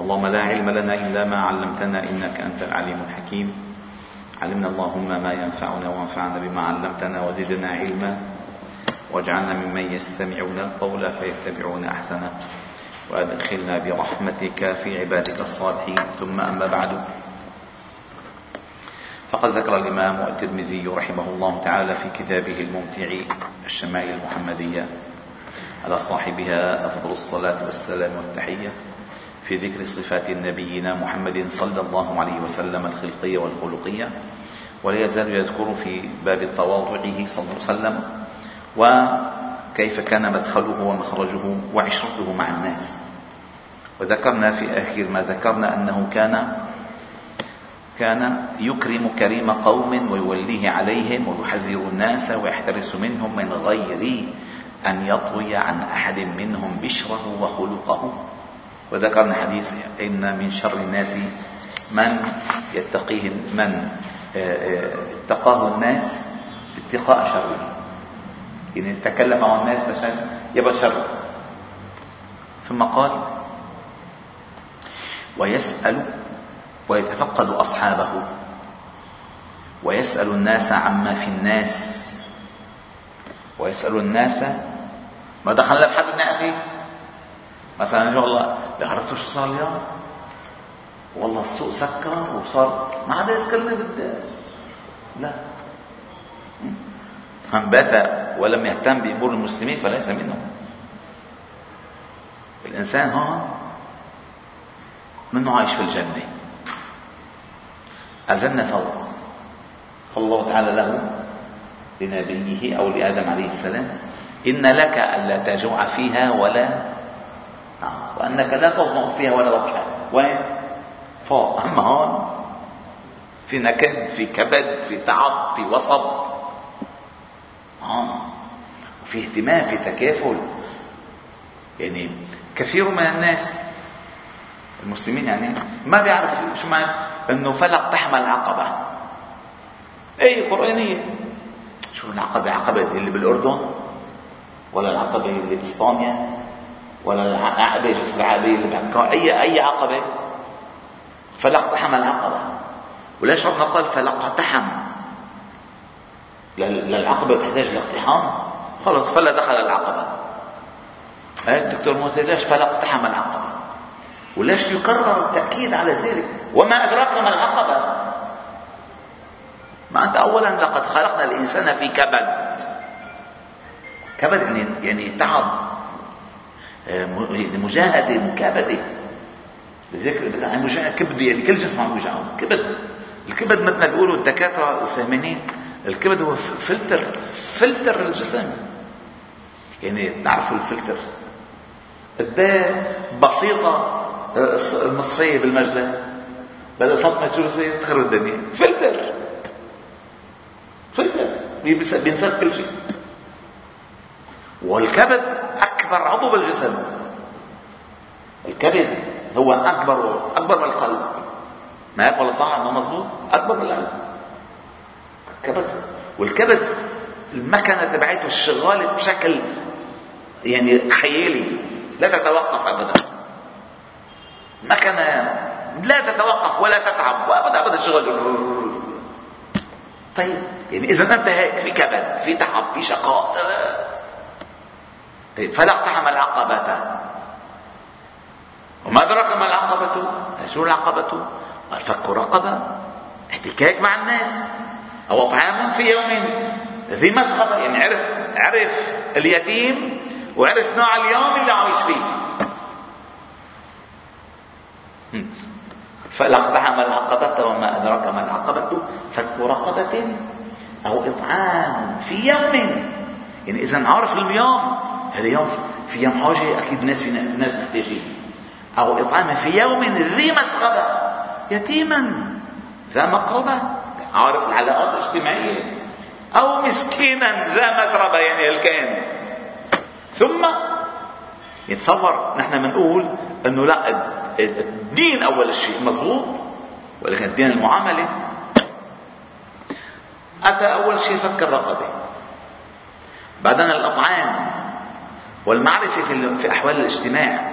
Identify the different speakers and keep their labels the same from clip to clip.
Speaker 1: اللهم لا علم لنا إلا ما علمتنا إنك أنت العليم الحكيم. علمنا اللهم ما ينفعنا وانفعنا بما علمتنا وزدنا علما. واجعلنا ممن يستمعون القول فيتبعون أحسنه. وأدخلنا برحمتك في عبادك الصالحين. ثم أما بعد. فقد ذكر الإمام الترمذي رحمه الله تعالى في كتابه الممتع الشمائل المحمدية على صاحبها أفضل الصلاة والسلام والتحية. في ذكر صفات نبينا محمد صلى الله عليه وسلم الخلقية والخلقية ولا يزال يذكر في باب تواضعه صلى الله عليه وسلم وكيف كان مدخله ومخرجه وعشرته مع الناس. وذكرنا في آخر ما ذكرنا أنه كان كان يكرم كريم قوم ويوليه عليهم ويحذر الناس ويحترس منهم من غير أن يطوي عن أحد منهم بشره وخلقه. وذكرنا حديث إن من شر الناس من يتقيه من آه، آه، اتقاه الناس اتقاء شره. يعني تكلم مع الناس عشان يبقى شر. ثم قال ويسأل ويتفقد أصحابه. ويسأل الناس عما في الناس. ويسأل الناس ما دخلنا بحدنا يا أخي مثلا يقول عرفتوا شو صار اليوم؟ والله السوق سكر وصار ما عاد يسكرني بالدار لا. من بات ولم يهتم بأمور المسلمين فليس منهم. الإنسان هون منه عايش في الجنة. الجنة فوق. الله تعالى له لنبيه أو لآدم عليه السلام إن لك ألا تجوع فيها ولا. وأنك لا تظمأ فيها ولا تضحى وين؟ فوق. أما هون. في نكد في كبد في تعب في وصب. آه. في اهتمام في تكافل. يعني كثير من الناس المسلمين يعني ما بيعرف شو معنى إنه فلق تحمل عقبة. اي قرآنية. شو العقبة؟ عقبة اللي بالأردن ولا العقبة اللي باسبانيا ولا العقبه جسر العربيه اللي بمكة أي أي عقبة فلق تحمل العقبة. وليش ربنا قال فلق اقتحم للعقبة تحتاج لاقتحام. خلص فلا دخل العقبة. هاي الدكتور موسى ليش فلق اقتحم العقبة؟ وليش يكرر التأكيد على ذلك وما أدراك ما العقبة. ما أنت أولا لقد خلقنا الإنسان في كبد. كبد يعني يعني تعب. آه، يعني مجاهدة مكابدة لذلك مجاهد كبد يعني كل جسم عم يوجعه كبد. الكبد مثل ما بيقولوا الدكاترة الفهمانين. الكبد هو فلتر. فلتر الجسم. يعني تعرفوا الفلتر؟ قد بسيطة المصفية بالمجلة بدل صدمة شو بصير تخرب الدنيا. فلتر. فلتر. بينسف كل شيء. والكبد أكبر عضو بالجسم. الكبد هو أكبر أكبر من القلب. ما هيك ولا صح إنه مظبوط أكبر من القلب. الكبد. والكبد المكنة تبعته الشغالة بشكل يعني خيالي. لا تتوقف أبدا. ما كان لا تتوقف ولا تتعب. وابدا ابدا شغل طيب يعني إذا أنت هيك في كبد في تعب في شقاء. طيب فلا اقتحم العقبة. وما أدراك ما العقبة؟ شو العقبة؟ الفك رقبة. احتكاك مع الناس. أو طعام في يوم ذي مسغبة يعني عرف عرف اليتيم وعرف نوع اليوم اللي عايش فيه. فلاقتحم العقبة. وما أدراك ما العقبة؟ فك رقبة أو إطعام في يوم. يعني إذا عارف اليوم هذا يوم في يوم حاجة أكيد ناس في ناس محتاجين أو إطعام في يوم ذي مسغبة. يتيما ذا مقربة. عارف العلاقات الاجتماعية أو مسكينا ذا متربة يعني الكائن ثم يتصور نحن بنقول انه لا الدين اول شيء مضبوط ولكن الدين المعاملة. أتى أول شيء فك الرقبة. بعدين الأطعام. والمعرفة في في أحوال الاجتماع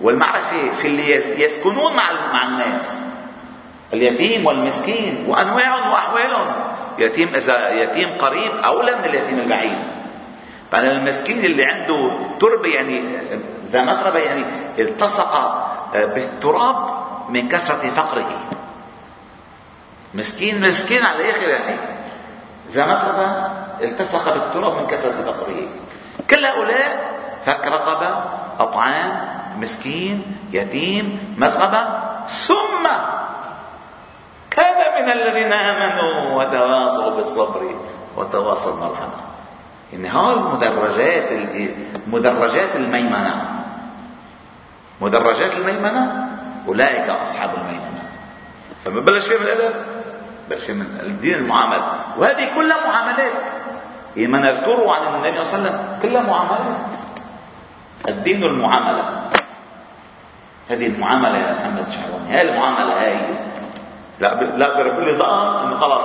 Speaker 1: والمعرفة في اللي يسكنون مع مع الناس. اليتيم والمسكين وأنواعهم وأحوالهم. يتيم إذا يتيم قريب أولى من اليتيم البعيد. بعد المسكين اللي عنده تربة يعني ذا متربة يعني التصق بالتراب من كثرة فقره. مسكين مسكين على الآخر يعني ذا متربة التصق بالتراب من كثرة فقره. كل هؤلاء فك رقبة أطعام مسكين يتيم مسغبة. ثم كان من الذين آمنوا وتواصوا بالصبر وتواصوا بالمرحمة إن هاي المدرجات مدرجات الميمنة. مدرجات الميمنة؟ أولئك أصحاب الميمنة. فما بلش فيها من الأدب؟ بلش من الدين المعاملة وهذه كلها معاملات. ما نذكره عن النبي صلى الله عليه وسلم. كلها معاملات. الدين المعاملة هذه المعاملة يا محمد شعبان هاي المعاملة هاي. لا. لا برب لي ضغط إنه خلاص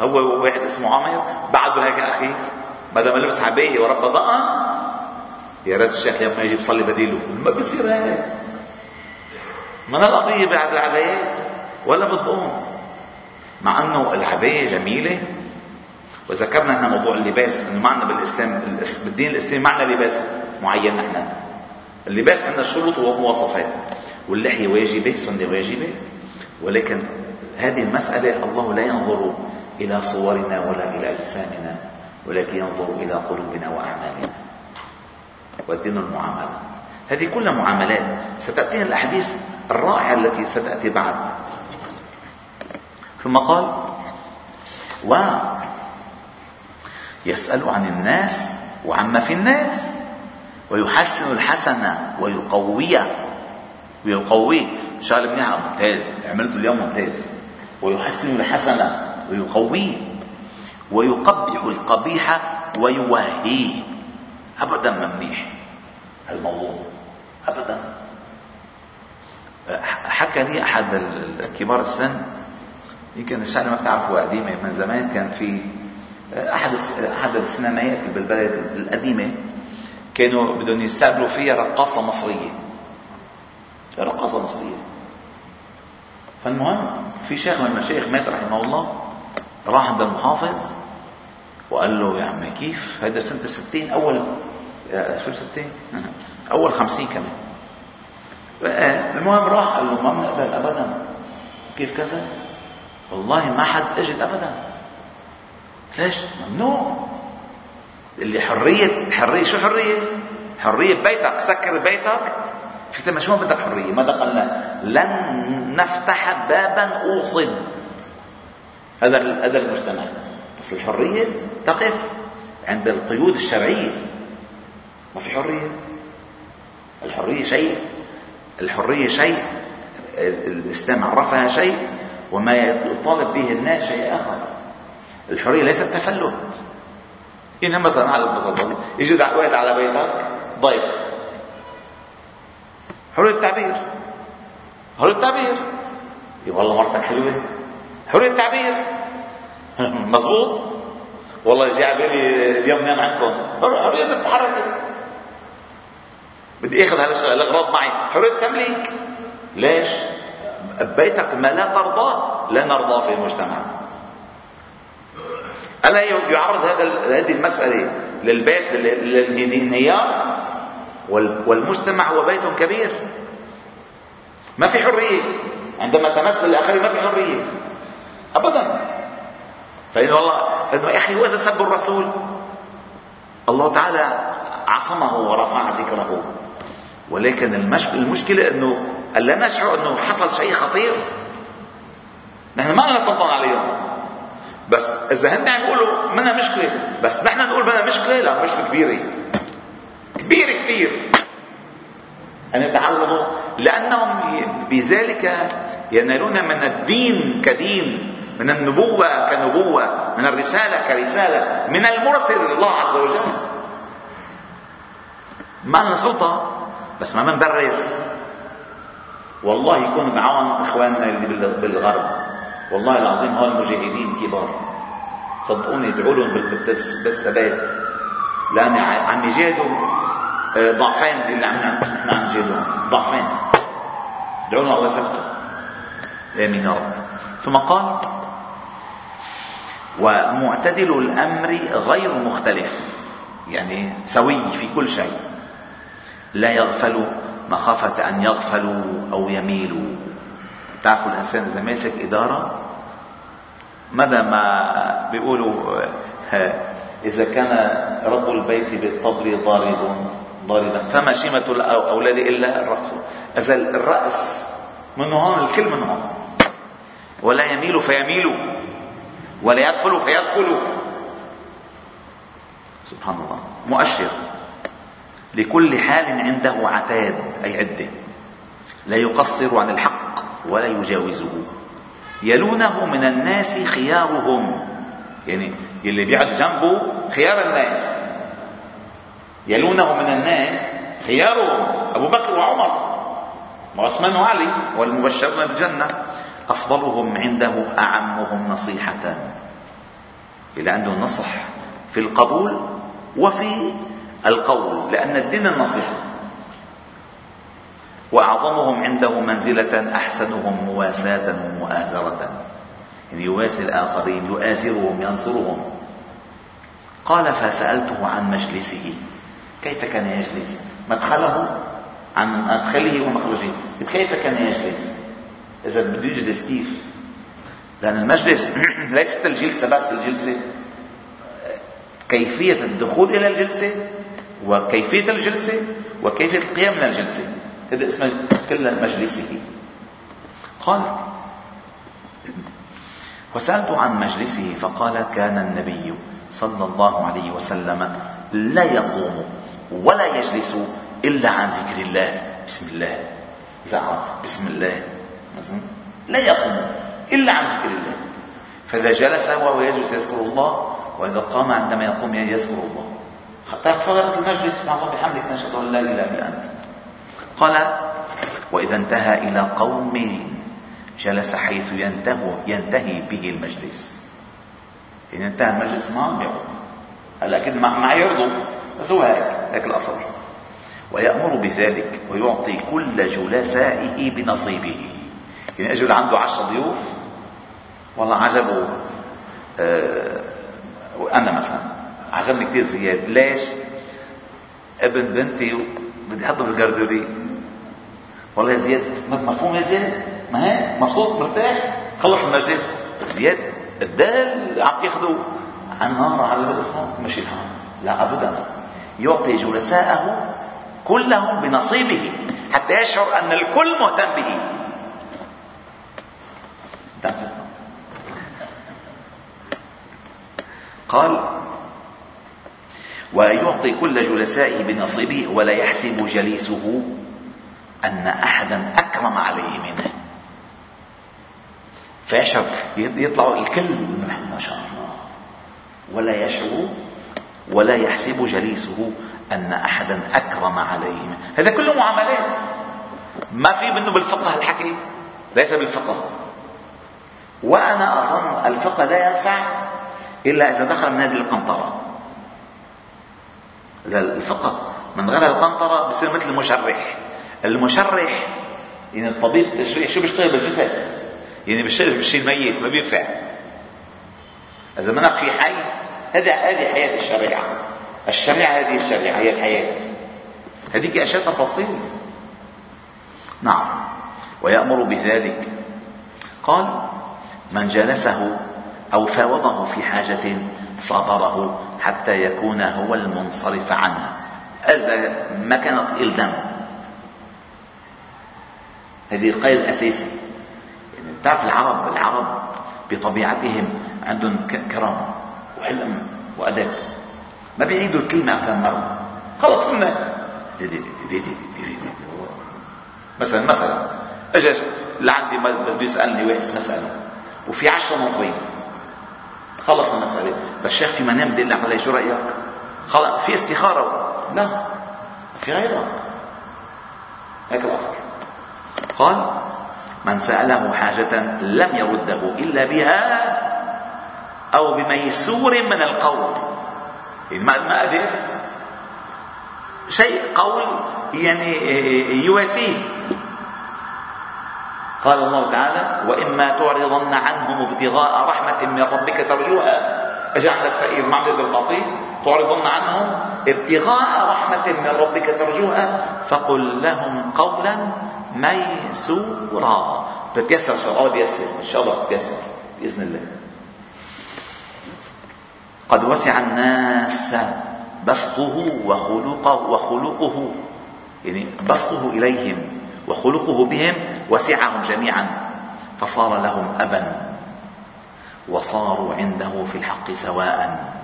Speaker 1: هو واحد اسمه عامر بعده هيك أخي. بدل ما لبس عباية ورب ضغط يا ريت الشيخ لما يجي بصلي بديله. ما بيصير هيك. من القضية بعد العبايات ولا بتقوم. مع إنه العباية جميلة. وذكرنا هنا موضوع اللباس إنه معنا بالإسلام بالدين الإسلامي معنا لباس. معين نحن اللباس عندنا شروط ومواصفات واللحية واجبة سنة واجبة. ولكن هذه المسألة الله لا ينظر إلى صورنا ولا إلى أجسامنا ولكن ينظر إلى قلوبنا وأعمالنا والدين المعاملة هذه كلها معاملات. ستأتينا الأحاديث الرائعة التي ستأتي بعد. ثم قال و يسأل عن الناس وعما في الناس. ويحسن الحسن ويقويه ويقويه شغله منيحه ممتاز. عملته اليوم ممتاز. ويحسن الحسن ويقويه ويقبح القبيح ويوهيه ابدا ما منيح. الموضوع. ابدا. حكى لي أحد كبار السن. يمكن الشغله ما بتعرفوها قديمة من زمان. كان في أحد أحد السينمائيات بالبلد القديمة. كانوا بدهم يستقبلوا فيها رقاصة مصرية. رقاصة مصرية. فالمهم في شيخ من المشايخ مات رحمه الله راح عند المحافظ وقال له يا عمي كيف؟ هذا سنة الستين أول شو ستين أول خمسين كمان. المهم راح قال له ما بنقبل أبدا. كيف كذا؟ والله ما حد اجد أبدا. ليش؟ ممنوع. اللي حرية حرية شو حرية؟ حرية بيتك سكر بيتك. في ما شو بدك حرية؟ ما دخلنا. لن نفتح بابا أوصد. هذا هذا المجتمع. بس الحرية تقف عند القيود الشرعية. ما في حرية. الحرية شيء. الحرية شيء. الإسلام عرفها شيء. وما يطالب به الناس شيء آخر. الحرية ليست تفلت. إنما مثلا على المصدر يجي واحد على بيتك ضيف. حرية التعبير. حرية التعبير. يبقى والله مرتك حلوة. حرية التعبير. مظبوط. والله جاي على بالي اليوم نام عنكم حرية التحرك بدي أخذ هذا الأغراض معي. حرية التمليك. ليش؟ بيتك ما لا ترضى لا نرضى في المجتمع. ألا يعرض هذا هذه المسألة للبيت للانهيار؟ والمجتمع هو بيت كبير. ما في حرية. عندما تمس الآخرين ما في حرية. أبدا. فإن الله إنه يا أخي هو إذا سب الرسول. الله تعالى عصمه ورفع ذكره. ولكن المشكلة أنه ألا نشعر أنه حصل شيء خطير. نحن ما لنا سلطان عليهم. بس إذا هن عم يقولوا منا مشكلة بس نحن نقول منا مشكلة لا مشكلة كبيرة. كبير كثير. أن يتعلموا لأنهم بذلك ينالون من الدين كدين من النبوة كنبوة من الرسالة كرسالة من المرسل الله عز وجل. ما لنا سلطة بس ما بنبرر والله يكون معاهم إخواننا اللي بالغرب. والله العظيم هول مجاهدين كبار. صدقوني ادعوا لهم بالثبات. لأن عم يجاهدوا ضعفين اللي عم نحن عم نجاهدهم ضعفين. ادعوا لنا الله يثبته آمين يا رب. ثم قال ومعتدل الأمر غير مختلف. يعني سوي في كل شيء. لا يغفل مخافة أن يغفلوا أو يميلوا. تعرفوا الإنسان إذا ماسك إدارة؟ مدى ما بيقولوا؟ إذا كان رب البيت بالطبل ضارب ضاربا. فما شيمة الأولاد إلا الرأس. إذا الرأس من هون الكل من هون. ولا يميل فيميل ولا يغفل فيغفل سبحان الله. مؤشر. لكل حال عنده عتاد أي عدة. لا يقصر عن الحق. ولا يجاوزه. يلونه من الناس خيارهم. يعني اللي بيقعد جنبه خيار الناس. يلونه من الناس خيارهم. أبو بكر وعمر. وعثمان وعلي والمبشرون بالجنة. أفضلهم عنده أعمهم نصيحة. اللي عنده نصح في القبول وفي القول لأن الدين النصيحة. وأعظمهم عنده منزلة أحسنهم مواساة ومؤازرة يعني يواسي الآخرين يؤازرهم ينصرهم. قال فسألته عن مجلسه. كيف كان يجلس؟ مدخله؟ عن مدخله ومخرجه. كيف كان يجلس؟ إذا بده يجلس كيف؟ لأن المجلس ليست الجلسة بس الجلسة كيفية الدخول إلى الجلسة وكيفية الجلسة وكيفية القيام من الجلسة. هذا اسمه كل مجلسه. قال وسألت عن مجلسه فقال كان النبي صلى الله عليه وسلم لا يقوم ولا يجلس إلا عن ذكر الله. بسم الله. زعر بسم الله. لا يقوم إلا عن ذكر الله. فإذا جلس وهو يجلس يذكر الله وإذا قام عندما يقوم يذكر الله. حتى فرغت المجلس مع الله بحمدك نشهد أن لا إله إلا أنت. قال وإذا انتهى إلى قوم جلس حيث ينتهي ينتهي به المجلس. إن انتهى المجلس ما يقوم. هلا أكيد ما يرضوا بس هو هيك هيك الأصل. ويأمر بذلك ويعطي كل جلسائه بنصيبه. يعني أجوا عنده عشرة ضيوف والله عجبه آه وأنا مثلا عجبني كثير زياد ليش؟ ابن بنتي بدي أحطه بالجردوري والله يا زياد. مفهوم يا زياد؟ ما هيك مبسوط؟ مرتاح؟ خلص المجلس. زياد الدال عم تاخذوا عن نار على الاسلام الحال لا ابدا يعطي جلساءه كلهم بنصيبه حتى يشعر أن الكل مهتم به. قال ويعطي كل جلسائه بنصيبه ولا يحسب جليسه أن أحدا أكرم عليه منه. فيشعر يطلع الكل ما شاء الله. ولا يشعر ولا يحسب جليسه أن أحدا أكرم عليه منه. هذا كله معاملات. ما في منه بالفقه الحكي ليس بالفقه. وأنا أظن الفقه لا ينفع إلا إذا دخل منازل القنطرة. إذا الفقه من غير القنطرة بصير مثل المشرح. المشرح يعني الطبيب التشريح شو بيشتغل بالجثث يعني بيشتغل بالشيء الميت ما بينفع. إذا منك شيء حي هذه هذه حياة الشريعة. الشريعة هذه الشريعة هي الحياة. هذيك أشياء تفاصيل. نعم. ويأمر بذلك. قال من جلسه أو فاوضه في حاجة صبره حتى يكون هو المنصرف عنها. إذا ما كان تقيل دم هذه القيد الأساسي. يعني بتعرف العرب العرب بطبيعتهم عندهم كرم وحلم وأدب. ما بيعيدوا الكلمة أكثر مرة. خلص قلنا مثلا مثلا اجى لعندي بده يسألني واحد مساله وفي عشرة ناطرين خلص المسألة. بس الشيخ في منام بدي لك شو رأيك؟ خلص في استخارة. لا في غيرها هيك الأصل. قال من سأله حاجة لم يرده إلا بها أو بميسور من القول. يعني ما ما قدر شيء قول يعني يواسيه. قال الله تعالى وإما تعرضن عنهم ابتغاء رحمة من ربك ترجوها. أجعلك فقير. ما عم بالقاطي تعرضن عنهم ابتغاء رحمة من ربك ترجوها. فقل لهم قولا ميسورا. بتيسر ان شاء الله بيسر إن شاء الله بتيسر بإذن الله. قد وسع الناس بسطه وخلقه وخلقه. يعني بسطه إليهم وخلقه بهم وسعهم جميعا. فصار لهم ابا. وصاروا عنده في الحق سواء.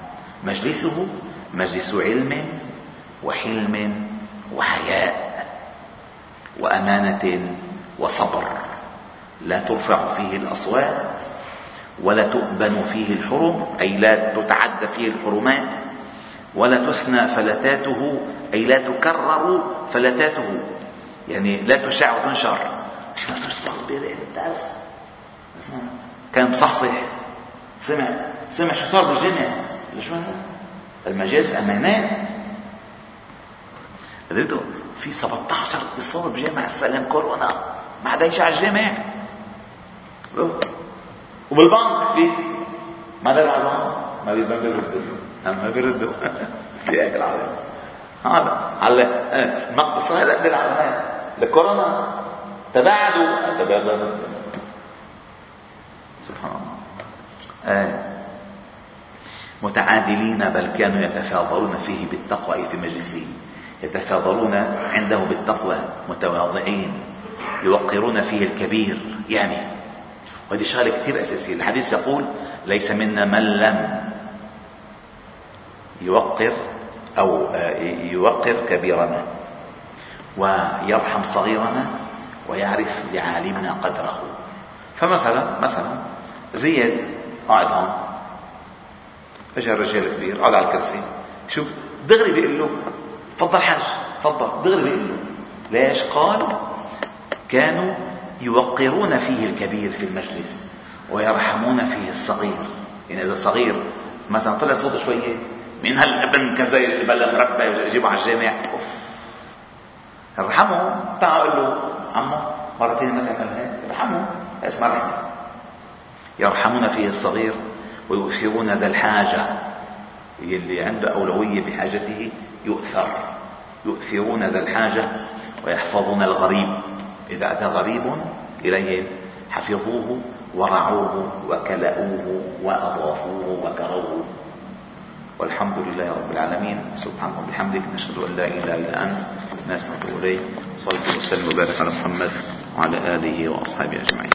Speaker 1: مجلسه مجلس علم وحلم وحياء. وأمانة وصبر. لا ترفع فيه الأصوات ولا تؤبن فيه الحرم أي لا تتعدى فيه الحرمات ولا تثنى فلتاته أي لا تكرر فلتاته. يعني لا تشع وتنشر. ما تستقبل الدرس كان مصحصح. سمع سمع شو صار بالجامع. شو هذا؟ المجالس أمانات. قدرته في 17 اتصال بجامع السلام كورونا. ما حدا يجي على الجامع. وبالبنك في ما دار على البنك. ما بيردوا ما بيردوا في هيك العالم هذا على المقص هذا قد العلامات الكورونا تباعدوا. سبحان الله. آه. متعادلين بل كانوا يتفاضلون فيه بالتقوى في مجلسه. يتفاضلون عنده بالتقوى متواضعين يوقرون فيه الكبير يعني. وهذه شغلة كثير أساسية. الحديث يقول ليس منا من لم يوقر أو يوقر كبيرنا ويرحم صغيرنا ويعرف لعالمنا قدره. فمثلا مثلا زيد قاعد هون فجأة رجال كبير قاعد على الكرسي شوف دغري بيقول له تفضل حاج. تفضل. دغري بيقول له ليش قال كانوا يوقرون فيه الكبير في المجلس ويرحمون فيه الصغير. يعني إذا صغير مثلا طلع صوته شوية من هالابن كذا اللي بلا مربى يجيبه على الجامع أوف. ارحمه. تعال قول له عمو مرتين ما تعمل هيك. ارحمه. اسمع رحمه يرحمون فيه الصغير ويؤثرون ذا الحاجة. اللي عنده أولوية بحاجته يؤثر. يؤثرون ذا الحاجة ويحفظون الغريب. إذا أتى غريب إليهم حفظوه ورعوه وكلأوه وأضافوه وكروه. والحمد لله رب العالمين. سبحانه وبحمدك نشهد أن لا إله إلا أنت نستغفر إليك صلى وسلم وبارك على محمد وعلى آله وأصحابه أجمعين.